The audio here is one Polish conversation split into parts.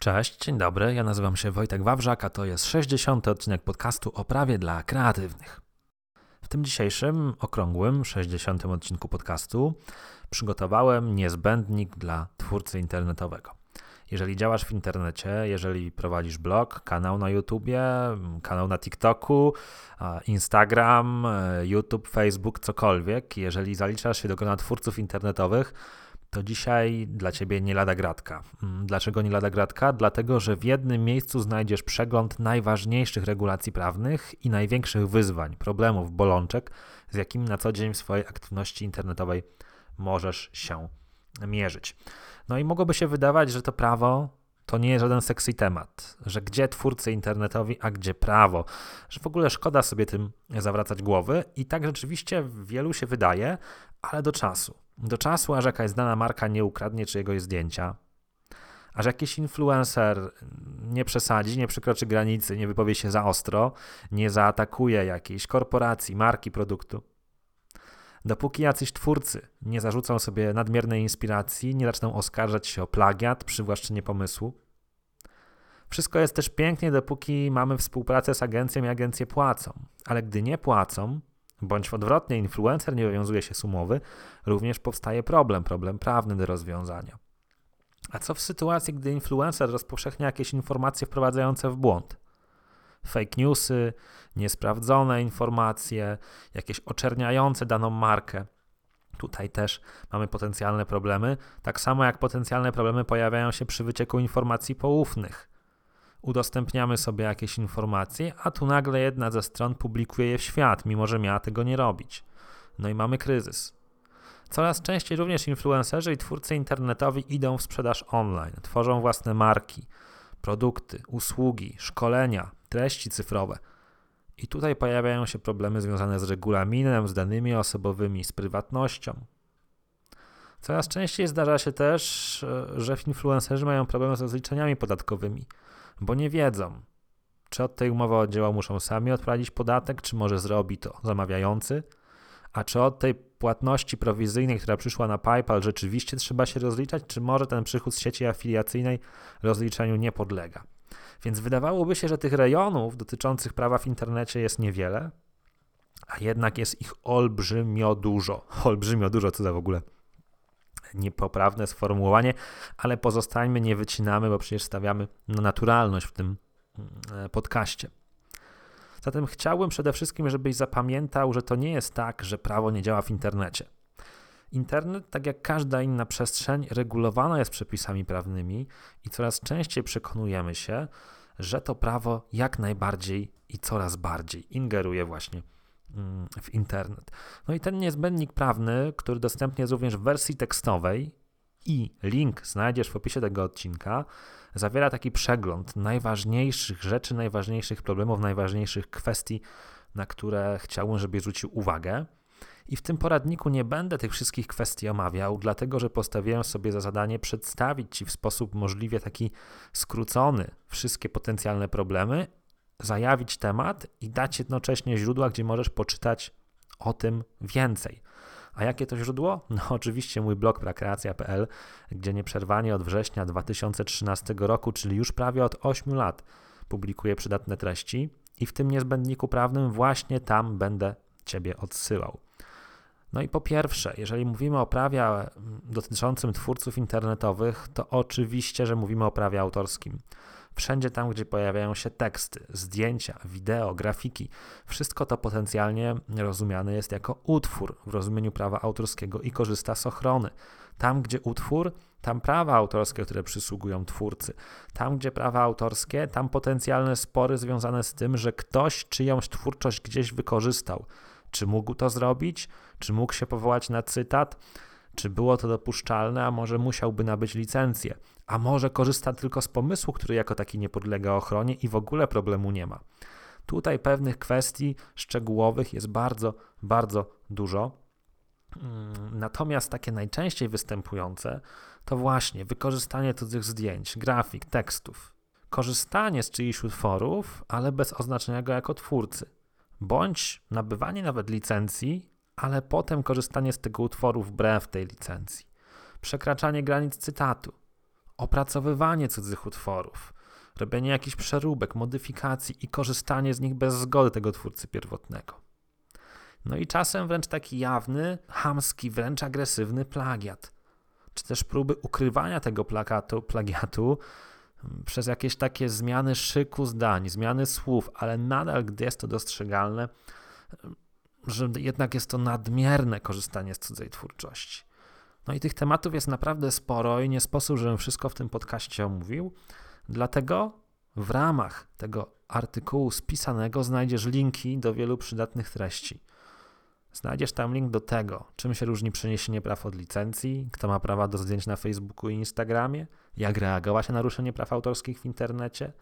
Cześć, dzień dobry. Ja nazywam się Wojtek Wawrzak, a to jest 60. odcinek podcastu o prawie dla kreatywnych. W tym dzisiejszym, okrągłym, 60. odcinku podcastu przygotowałem niezbędnik dla twórcy internetowego. Jeżeli działasz w internecie, jeżeli prowadzisz blog, kanał na YouTubie, kanał na TikToku, Instagram, YouTube, Facebook, cokolwiek, jeżeli zaliczasz się do grona twórców internetowych, to dzisiaj dla Ciebie nie lada gratka. Mm, dlaczego nie lada gratka? Dlatego, że w jednym miejscu znajdziesz przegląd najważniejszych regulacji prawnych i największych wyzwań, problemów, bolączek, z jakimi na co dzień w swojej aktywności internetowej możesz się mierzyć. No i mogłoby się wydawać, że to prawo to nie jest żaden sexy temat, że gdzie twórcy internetowi, a gdzie prawo, że w ogóle szkoda sobie tym zawracać głowy i tak rzeczywiście wielu się wydaje, ale do czasu. Do czasu, aż jakaś znana marka nie ukradnie czyjegoś zdjęcia, aż jakiś influencer nie przesadzi, nie przekroczy granicy, nie wypowie się za ostro, nie zaatakuje jakiejś korporacji, marki, produktu. Dopóki jacyś twórcy nie zarzucą sobie nadmiernej inspiracji, nie zaczną oskarżać się o plagiat, przywłaszczenie pomysłu. Wszystko jest też pięknie, dopóki mamy współpracę z agencją i agencje płacą. Ale gdy nie płacą, bądź odwrotnie, influencer nie wywiązuje się z umowy, również powstaje problem, problem prawny do rozwiązania. A co w sytuacji, gdy influencer rozpowszechnia jakieś informacje wprowadzające w błąd? fake newsy, niesprawdzone informacje, jakieś oczerniające daną markę. Tutaj też mamy potencjalne problemy, tak samo jak potencjalne problemy pojawiają się przy wycieku informacji poufnych. Udostępniamy sobie jakieś informacje, a tu nagle jedna ze stron publikuje je w świat, mimo że miała tego nie robić. No i mamy kryzys. Coraz częściej również influencerzy i twórcy internetowi idą w sprzedaż online, tworzą własne marki, produkty, usługi, szkolenia, treści cyfrowe. I tutaj pojawiają się problemy związane z regulaminem, z danymi osobowymi, z prywatnością. Coraz częściej zdarza się też, e, że influencerzy mają problemy z rozliczeniami podatkowymi, bo nie wiedzą, czy od tej umowy o muszą sami odprowadzić podatek, czy może zrobi to zamawiający, a czy od tej płatności prowizyjnej, która przyszła na PayPal, rzeczywiście trzeba się rozliczać, czy może ten przychód z sieci afiliacyjnej rozliczeniu nie podlega. Więc wydawałoby się, że tych rejonów dotyczących prawa w internecie jest niewiele, a jednak jest ich olbrzymio dużo. Olbrzymio dużo, co za w ogóle niepoprawne sformułowanie, ale pozostańmy, nie wycinamy, bo przecież stawiamy na naturalność w tym mm, podcaście. Zatem chciałbym przede wszystkim, żebyś zapamiętał, że to nie jest tak, że prawo nie działa w internecie. Internet, tak jak każda inna przestrzeń, regulowana jest przepisami prawnymi i coraz częściej przekonujemy się, że to prawo jak najbardziej i coraz bardziej ingeruje właśnie w internet. No i ten niezbędnik prawny, który dostępny jest również w wersji tekstowej i link znajdziesz w opisie tego odcinka, zawiera taki przegląd najważniejszych rzeczy, najważniejszych problemów, najważniejszych kwestii, na które chciałbym, żebyś zwrócił uwagę. I w tym poradniku nie będę tych wszystkich kwestii omawiał, dlatego że postawiłem sobie za zadanie przedstawić Ci w sposób możliwie taki skrócony wszystkie potencjalne problemy, zajawić temat i dać jednocześnie źródła, gdzie możesz poczytać o tym więcej. A jakie to źródło? No oczywiście mój blog prakreacja.pl, gdzie nieprzerwanie od września 2013 roku, czyli już prawie od 8 lat, publikuję przydatne treści i w tym niezbędniku prawnym właśnie tam będę Ciebie odsyłał. No i po pierwsze, jeżeli mówimy o prawie dotyczącym twórców internetowych, to oczywiście, że mówimy o prawie autorskim. Wszędzie tam, gdzie pojawiają się teksty, zdjęcia, wideo, grafiki, wszystko to potencjalnie rozumiane jest jako utwór w rozumieniu prawa autorskiego i korzysta z ochrony. Tam, gdzie utwór, tam prawa autorskie, które przysługują twórcy. Tam, gdzie prawa autorskie, tam potencjalne spory związane z tym, że ktoś czyjąś twórczość gdzieś wykorzystał. Czy mógł to zrobić? Czy mógł się powołać na cytat? Czy było to dopuszczalne, a może musiałby nabyć licencję? A może korzysta tylko z pomysłu, który jako taki nie podlega ochronie i w ogóle problemu nie ma? Tutaj pewnych kwestii szczegółowych jest bardzo, bardzo dużo. Mm, natomiast takie najczęściej występujące to właśnie wykorzystanie cudzych zdjęć, grafik, tekstów, korzystanie z czyichś utworów, ale bez oznaczenia go jako twórcy, bądź nabywanie nawet licencji, ale potem korzystanie z tego utworu wbrew tej licencji, przekraczanie granic cytatu, opracowywanie cudzych utworów, robienie jakichś przeróbek, modyfikacji i korzystanie z nich bez zgody tego twórcy pierwotnego. No i czasem wręcz taki jawny, hamski, wręcz agresywny plagiat, czy też próby ukrywania tego plakatu, plagiatu mm, przez jakieś takie zmiany szyku zdań, zmiany słów, ale nadal, gdy jest to dostrzegalne, że jednak jest to nadmierne korzystanie z cudzej twórczości. No i tych tematów jest naprawdę sporo i nie sposób, żebym wszystko w tym podcaście omówił. Dlatego w ramach tego artykułu spisanego znajdziesz linki do wielu przydatnych treści. Znajdziesz tam link do tego, czym się różni przeniesienie praw od licencji, kto ma prawa do zdjęć na Facebooku i Instagramie, jak reagować na naruszenie praw autorskich w internecie,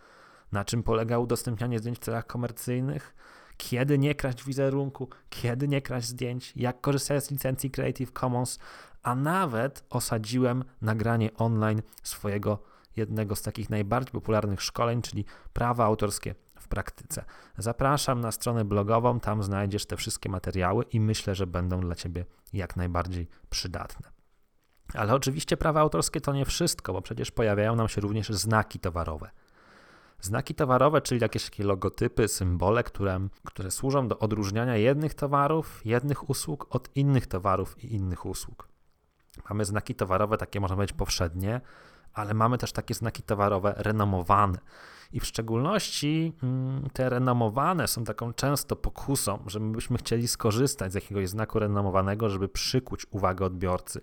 na czym polega udostępnianie zdjęć w celach komercyjnych, kiedy nie kraść wizerunku, kiedy nie kraść zdjęć, jak korzystać z licencji Creative Commons, a nawet osadziłem nagranie online swojego jednego z takich najbardziej popularnych szkoleń, czyli prawa autorskie w praktyce. Zapraszam na stronę blogową, tam znajdziesz te wszystkie materiały i myślę, że będą dla Ciebie jak najbardziej przydatne. Ale oczywiście prawa autorskie to nie wszystko, bo przecież pojawiają nam się również znaki towarowe. Znaki towarowe, czyli jakieś takie logotypy, symbole, które, które służą do odróżniania jednych towarów, jednych usług od innych towarów i innych usług. Mamy znaki towarowe, takie można powiedzieć powszednie, ale mamy też takie znaki towarowe renomowane. I w szczególności mm, te renomowane są taką często pokusą, że my byśmy chcieli skorzystać z jakiegoś znaku renomowanego, żeby przykuć uwagę odbiorcy.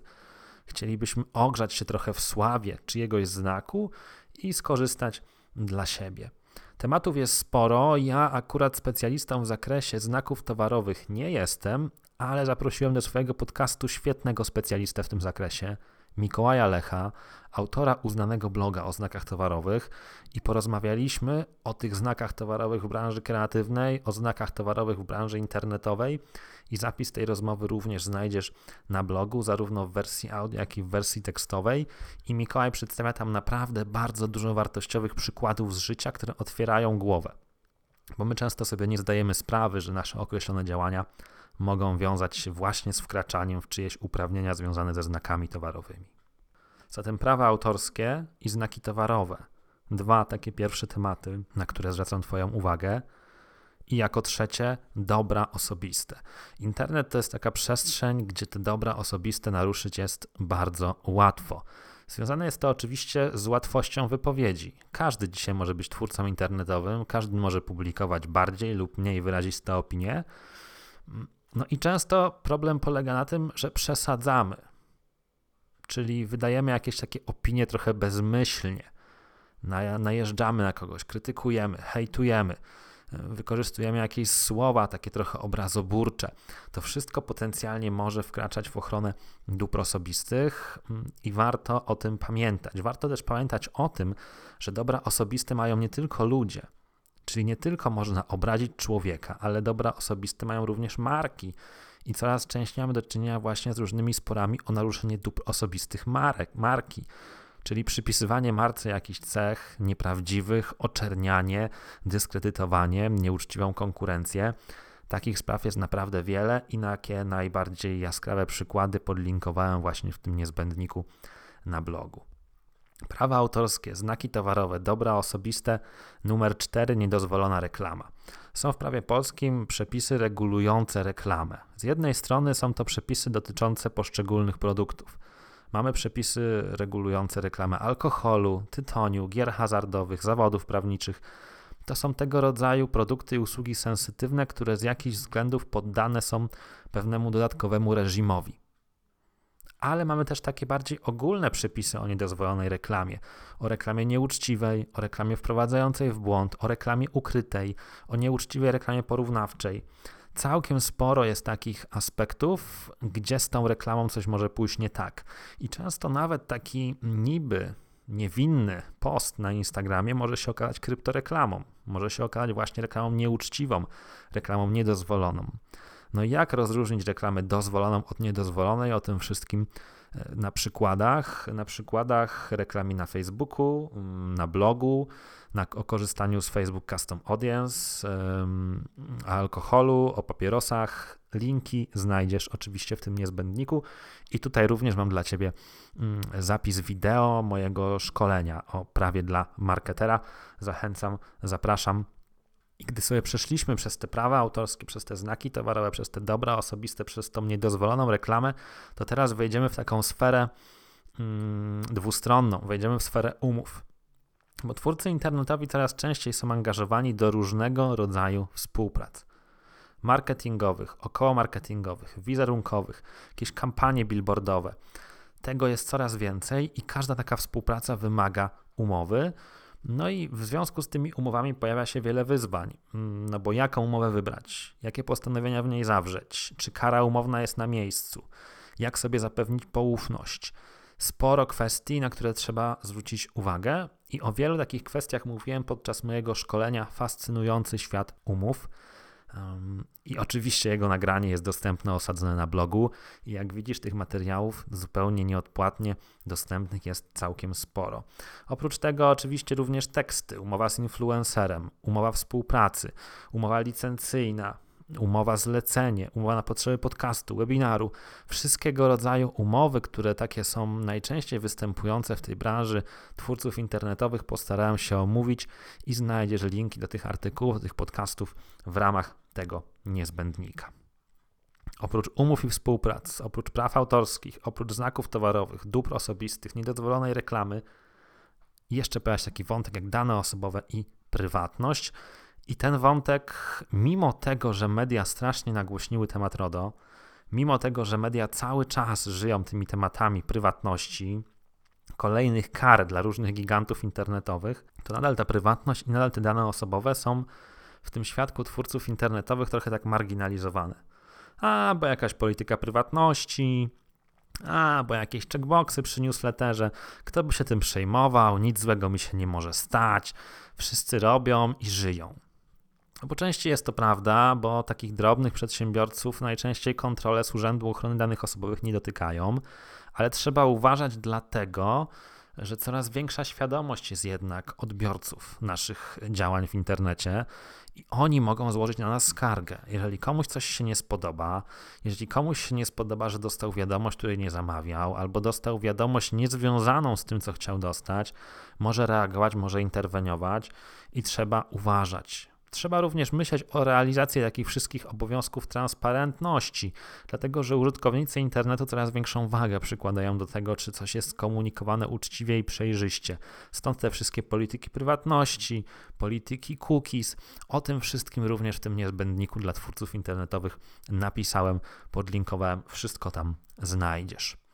Chcielibyśmy ogrzać się trochę w sławie czyjegoś znaku i skorzystać dla siebie. Tematów jest sporo. Ja akurat specjalistą w zakresie znaków towarowych nie jestem, ale zaprosiłem do swojego podcastu świetnego specjalistę w tym zakresie, Mikołaja Lecha, autora uznanego bloga o znakach towarowych i porozmawialiśmy o tych znakach towarowych w branży kreatywnej, o znakach towarowych w branży internetowej i zapis tej rozmowy również znajdziesz na blogu, zarówno w wersji audio, jak i w wersji tekstowej i Mikołaj przedstawia tam naprawdę bardzo dużo wartościowych przykładów z życia, które otwierają głowę. Bo my często sobie nie zdajemy sprawy, że nasze określone działania mogą wiązać się właśnie z wkraczaniem w czyjeś uprawnienia związane ze znakami towarowymi. Zatem prawa autorskie i znaki towarowe. Dwa takie pierwsze tematy, na które zwracam Twoją uwagę. I jako trzecie, dobra osobiste. Internet to jest taka przestrzeń, gdzie te dobra osobiste naruszyć jest bardzo łatwo. Związane jest to oczywiście z łatwością wypowiedzi. Każdy dzisiaj może być twórcą internetowym, każdy może publikować bardziej lub mniej wyraziste opinie. No i często problem polega na tym, że przesadzamy, czyli wydajemy jakieś takie opinie trochę bezmyślnie. Najeżdżamy na kogoś, krytykujemy, hejtujemy, wykorzystujemy jakieś słowa takie trochę obrazoburcze. To wszystko potencjalnie może wkraczać w ochronę dóbr osobistych mm, i warto o tym pamiętać. Warto też pamiętać o tym, że dobra osobiste mają nie tylko ludzie, Czyli nie tylko można obrazić człowieka, ale dobra osobiste mają również marki. I coraz częściej mamy do czynienia właśnie z różnymi sporami o naruszenie dóbr osobistych marek, marki. Czyli przypisywanie marce jakichś cech nieprawdziwych, oczernianie, dyskredytowanie, nieuczciwą konkurencję. Takich spraw jest naprawdę wiele i na jakie najbardziej jaskrawe przykłady podlinkowałem właśnie w tym niezbędniku na blogu. Prawa autorskie, znaki towarowe, dobra osobiste, numer 4 niedozwolona reklama. Są w prawie polskim przepisy regulujące reklamę. Z jednej strony są to przepisy dotyczące poszczególnych produktów. Mamy przepisy regulujące reklamę alkoholu, tytoniu, gier hazardowych, zawodów prawniczych. To są tego rodzaju produkty i usługi sensytywne, które z jakichś względów poddane są pewnemu dodatkowemu reżimowi ale mamy też takie bardziej ogólne przepisy o niedozwolonej reklamie. O reklamie nieuczciwej, o reklamie wprowadzającej w błąd, o reklamie ukrytej, o nieuczciwej reklamie porównawczej. Całkiem sporo jest takich aspektów, gdzie z tą reklamą coś może pójść nie tak. I często nawet taki niby niewinny post na Instagramie może się okazać kryptoreklamą, może się okazać właśnie reklamą nieuczciwą, reklamą niedozwoloną. No jak rozróżnić reklamę dozwoloną od niedozwolonej? O tym wszystkim e, na przykładach, na przykładach reklamy na Facebooku, mm, na blogu, na, o korzystaniu z Facebook Custom Audience, o alkoholu, o papierosach. Linki znajdziesz oczywiście w tym niezbędniku. I tutaj również mam dla Ciebie mm, zapis wideo mojego szkolenia o prawie dla marketera. Zachęcam, zapraszam. I gdy sobie przeszliśmy przez te prawa autorskie, przez te znaki towarowe, przez te dobra osobiste, przez tą niedozwoloną reklamę, to teraz wejdziemy w taką sferę mm, dwustronną, wejdziemy w sferę umów. Bo twórcy internetowi coraz częściej są angażowani do różnego rodzaju współprac marketingowych, około marketingowych, wizerunkowych, jakieś kampanie billboardowe. Tego jest coraz więcej i każda taka współpraca wymaga umowy. No i w związku z tymi umowami pojawia się wiele wyzwań. Mm, no bo jaką umowę wybrać? Jakie postanowienia w niej zawrzeć? Czy kara umowna jest na miejscu? Jak sobie zapewnić poufność? Sporo kwestii, na które trzeba zwrócić uwagę, i o wielu takich kwestiach mówiłem podczas mojego szkolenia Fascynujący świat umów. I oczywiście jego nagranie jest dostępne, osadzone na blogu. I jak widzisz, tych materiałów zupełnie nieodpłatnie dostępnych jest całkiem sporo. Oprócz tego, oczywiście również teksty, umowa z influencerem, umowa współpracy, umowa licencyjna, umowa zlecenie, umowa na potrzeby podcastu, webinaru, wszystkiego rodzaju umowy, które takie są najczęściej występujące w tej branży twórców internetowych, postarałem się omówić i znajdziesz linki do tych artykułów, do tych podcastów w ramach tego niezbędnika. Oprócz umów i współprac, oprócz praw autorskich, oprócz znaków towarowych, dóbr osobistych, niedozwolonej reklamy, jeszcze pojawia się taki wątek jak dane osobowe i prywatność. I ten wątek, mimo tego, że media strasznie nagłośniły temat RODO, mimo tego, że media cały czas żyją tymi tematami prywatności, kolejnych kar dla różnych gigantów internetowych, to nadal ta prywatność i nadal te dane osobowe są w tym świadku twórców internetowych trochę tak marginalizowane. A, bo jakaś polityka prywatności, a, bo jakieś checkboxy przy newsletterze, kto by się tym przejmował, nic złego mi się nie może stać, wszyscy robią i żyją. Po części jest to prawda, bo takich drobnych przedsiębiorców najczęściej kontrole z Urzędu Ochrony Danych Osobowych nie dotykają, ale trzeba uważać dlatego, że coraz większa świadomość jest jednak odbiorców naszych działań w internecie i oni mogą złożyć na nas skargę. Jeżeli komuś coś się nie spodoba, jeżeli komuś się nie spodoba, że dostał wiadomość, której nie zamawiał, albo dostał wiadomość niezwiązaną z tym, co chciał dostać, może reagować, może interweniować i trzeba uważać. Trzeba również myśleć o realizacji takich wszystkich obowiązków transparentności, dlatego że użytkownicy internetu coraz większą wagę przykładają do tego, czy coś jest komunikowane uczciwie i przejrzyście. Stąd te wszystkie polityki prywatności, polityki cookies. O tym wszystkim również w tym niezbędniku dla twórców internetowych napisałem, podlinkowałem, wszystko tam znajdziesz.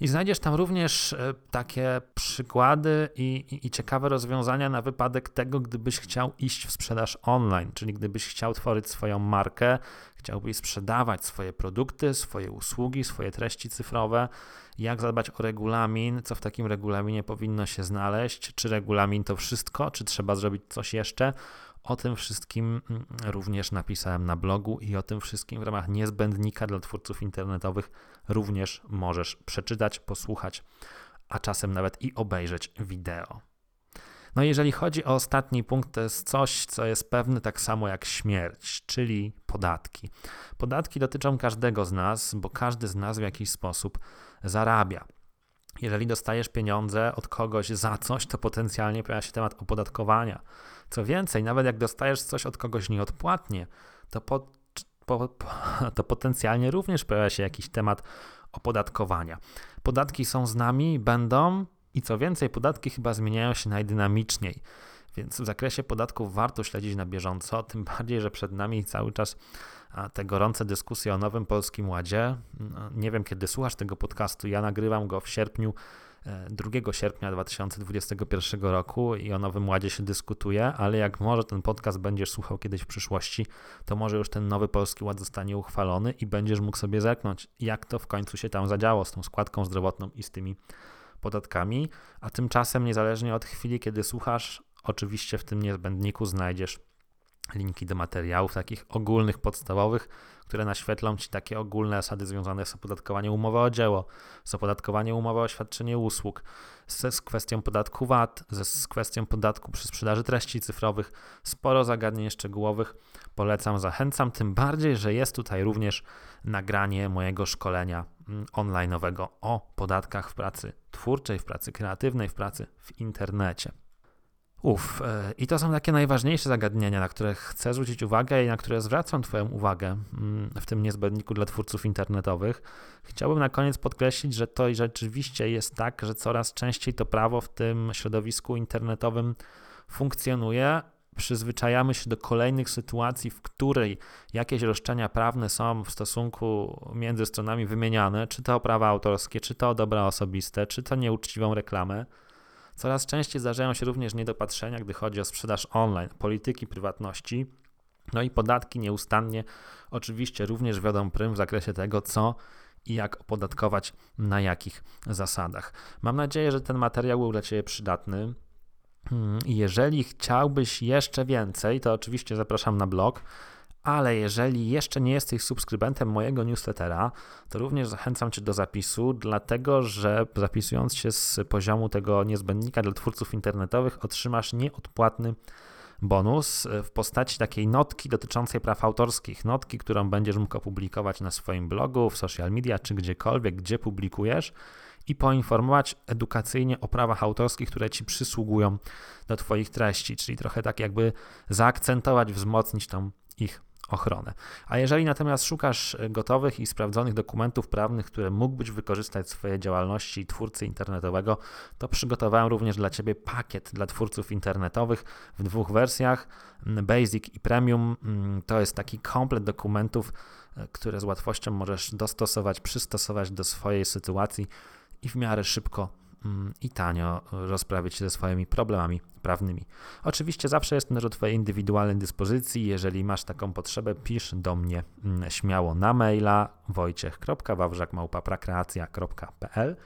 I znajdziesz tam również e, takie przykłady i, i, i, ciekawe rozwiązania na wypadek tego, gdybyś chciał iść w sprzedaż online, czyli gdybyś chciał tworzyć swoją markę, chciałbyś sprzedawać swoje produkty, swoje usługi, swoje treści cyfrowe, jak zadbać o regulamin, co w takim regulaminie powinno się znaleźć, czy regulamin to wszystko, czy trzeba zrobić coś jeszcze. O tym wszystkim mm, również napisałem na blogu i o tym wszystkim w ramach niezbędnika dla twórców internetowych również możesz przeczytać, posłuchać, a czasem nawet i obejrzeć wideo. No jeżeli chodzi o ostatni punkt, to jest coś, co jest pewne tak samo jak śmierć, czyli podatki. Podatki dotyczą każdego z nas, bo każdy z nas w jakiś sposób zarabia. Jeżeli dostajesz pieniądze od kogoś za coś, to potencjalnie pojawia się temat opodatkowania. Co więcej, nawet jak dostajesz coś od kogoś nieodpłatnie, to, po, po, to potencjalnie również pojawia się jakiś temat opodatkowania. Podatki są z nami, będą i co więcej, podatki chyba zmieniają się najdynamiczniej. Więc w zakresie podatków warto śledzić na bieżąco, tym bardziej, że przed nami cały czas te gorące dyskusje o nowym polskim ładzie. No, nie wiem, kiedy słuchasz tego podcastu. Ja nagrywam go w sierpniu 2 e, sierpnia 2021 roku i o Nowym Ładzie się dyskutuje, ale jak może ten podcast będziesz słuchał kiedyś w przyszłości, to może już ten nowy Polski Ład zostanie uchwalony i będziesz mógł sobie zerknąć, jak to w końcu się tam zadziało z tą składką zdrowotną i z tymi podatkami, a tymczasem niezależnie od chwili, kiedy słuchasz, oczywiście w tym niezbędniku znajdziesz linki do materiałów takich ogólnych, podstawowych, które naświetlą Ci takie ogólne zasady związane z opodatkowaniem umowy o dzieło, z opodatkowaniem umowy o świadczenie usług, z, z kwestią podatku VAT, z, z kwestią podatku przy sprzedaży treści cyfrowych. Sporo zagadnień szczegółowych. Polecam, zachęcam, tym bardziej, że jest tutaj również nagranie mojego szkolenia mm, online'owego o podatkach w pracy twórczej, w pracy kreatywnej, w pracy w internecie. Uf, e, i to są takie najważniejsze zagadnienia, na które chcę zwrócić uwagę i na które zwracam Twoją uwagę mm, w tym niezbędniku dla twórców internetowych. Chciałbym na koniec podkreślić, że to rzeczywiście jest tak, że coraz częściej to prawo w tym środowisku internetowym funkcjonuje. Przyzwyczajamy się do kolejnych sytuacji, w której jakieś roszczenia prawne są w stosunku między stronami wymieniane, czy to prawa autorskie, czy to dobra osobiste, czy to nieuczciwą reklamę. Coraz częściej zdarzają się również niedopatrzenia, gdy chodzi o sprzedaż online, polityki prywatności. No i podatki nieustannie oczywiście również wiodą prym w zakresie tego, co i jak opodatkować, na jakich zasadach. Mam nadzieję, że ten materiał był dla Ciebie przydatny. Hmm, jeżeli chciałbyś jeszcze więcej, to oczywiście zapraszam na blog ale jeżeli jeszcze nie jesteś subskrybentem mojego newslettera, to również zachęcam Cię do zapisu, dlatego że zapisując się z poziomu tego niezbędnika dla twórców internetowych, otrzymasz nieodpłatny bonus w postaci takiej notki dotyczącej praw autorskich. Notki, którą będziesz mógł opublikować na swoim blogu, w social media czy gdziekolwiek, gdzie publikujesz i poinformować edukacyjnie o prawach autorskich, które ci przysługują do Twoich treści, czyli trochę tak jakby zaakcentować, wzmocnić tą ich ochronę. A jeżeli natomiast szukasz gotowych i sprawdzonych dokumentów prawnych, które mógłbyś wykorzystać w swojej działalności twórcy internetowego, to przygotowałem również dla Ciebie pakiet dla twórców internetowych w dwóch wersjach, Basic i Premium. To jest taki komplet dokumentów, które z łatwością możesz dostosować, przystosować do swojej sytuacji i w miarę szybko Mm, i tanio rozprawić się ze swoimi problemami prawnymi. Oczywiście zawsze jestem do Twojej indywidualnej dyspozycji. Jeżeli masz taką potrzebę, pisz do mnie mm, śmiało na maila wojciech.wawrzak.prakreacja.pl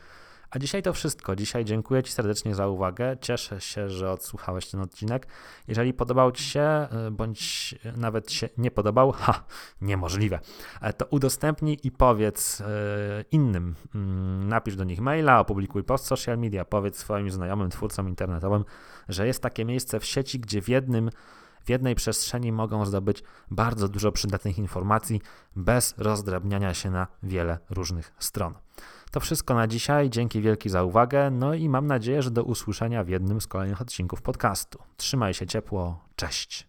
a dzisiaj to wszystko. Dzisiaj dziękuję Ci serdecznie za uwagę. Cieszę się, że odsłuchałeś ten odcinek. Jeżeli podobał Ci się, y, bądź nawet się nie podobał, ha, niemożliwe, e, to udostępnij i powiedz y, innym. Mm, napisz do nich maila, opublikuj post social media, powiedz swoim znajomym, twórcom internetowym, że jest takie miejsce w sieci, gdzie w jednym w jednej przestrzeni mogą zdobyć bardzo dużo przydatnych informacji bez rozdrabniania się na wiele różnych stron. To wszystko na dzisiaj. Dzięki wielki za uwagę. No i mam nadzieję, że do usłyszenia w jednym z kolejnych odcinków podcastu. Trzymaj się ciepło. Cześć.